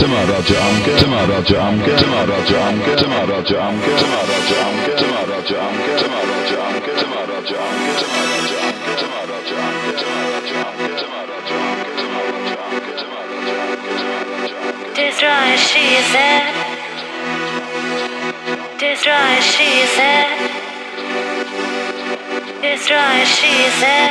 Tomorrow Jamke, Tomorrow Jamke, Tomorrow Jamke, Tomorrow Jamke, Tomorrow Jamke, Tomorrow Jamke, Tomorrow Jamke, Tomorrow Jamke, Tomorrow Jamke, Tomorrow Jamke, Tomorrow Jamke, Tomorrow Jamke, Tomorrow Jamke, Tomorrow Jamke, Tomorrow Destroy, she said. Destroy, she said. Destroy, she said.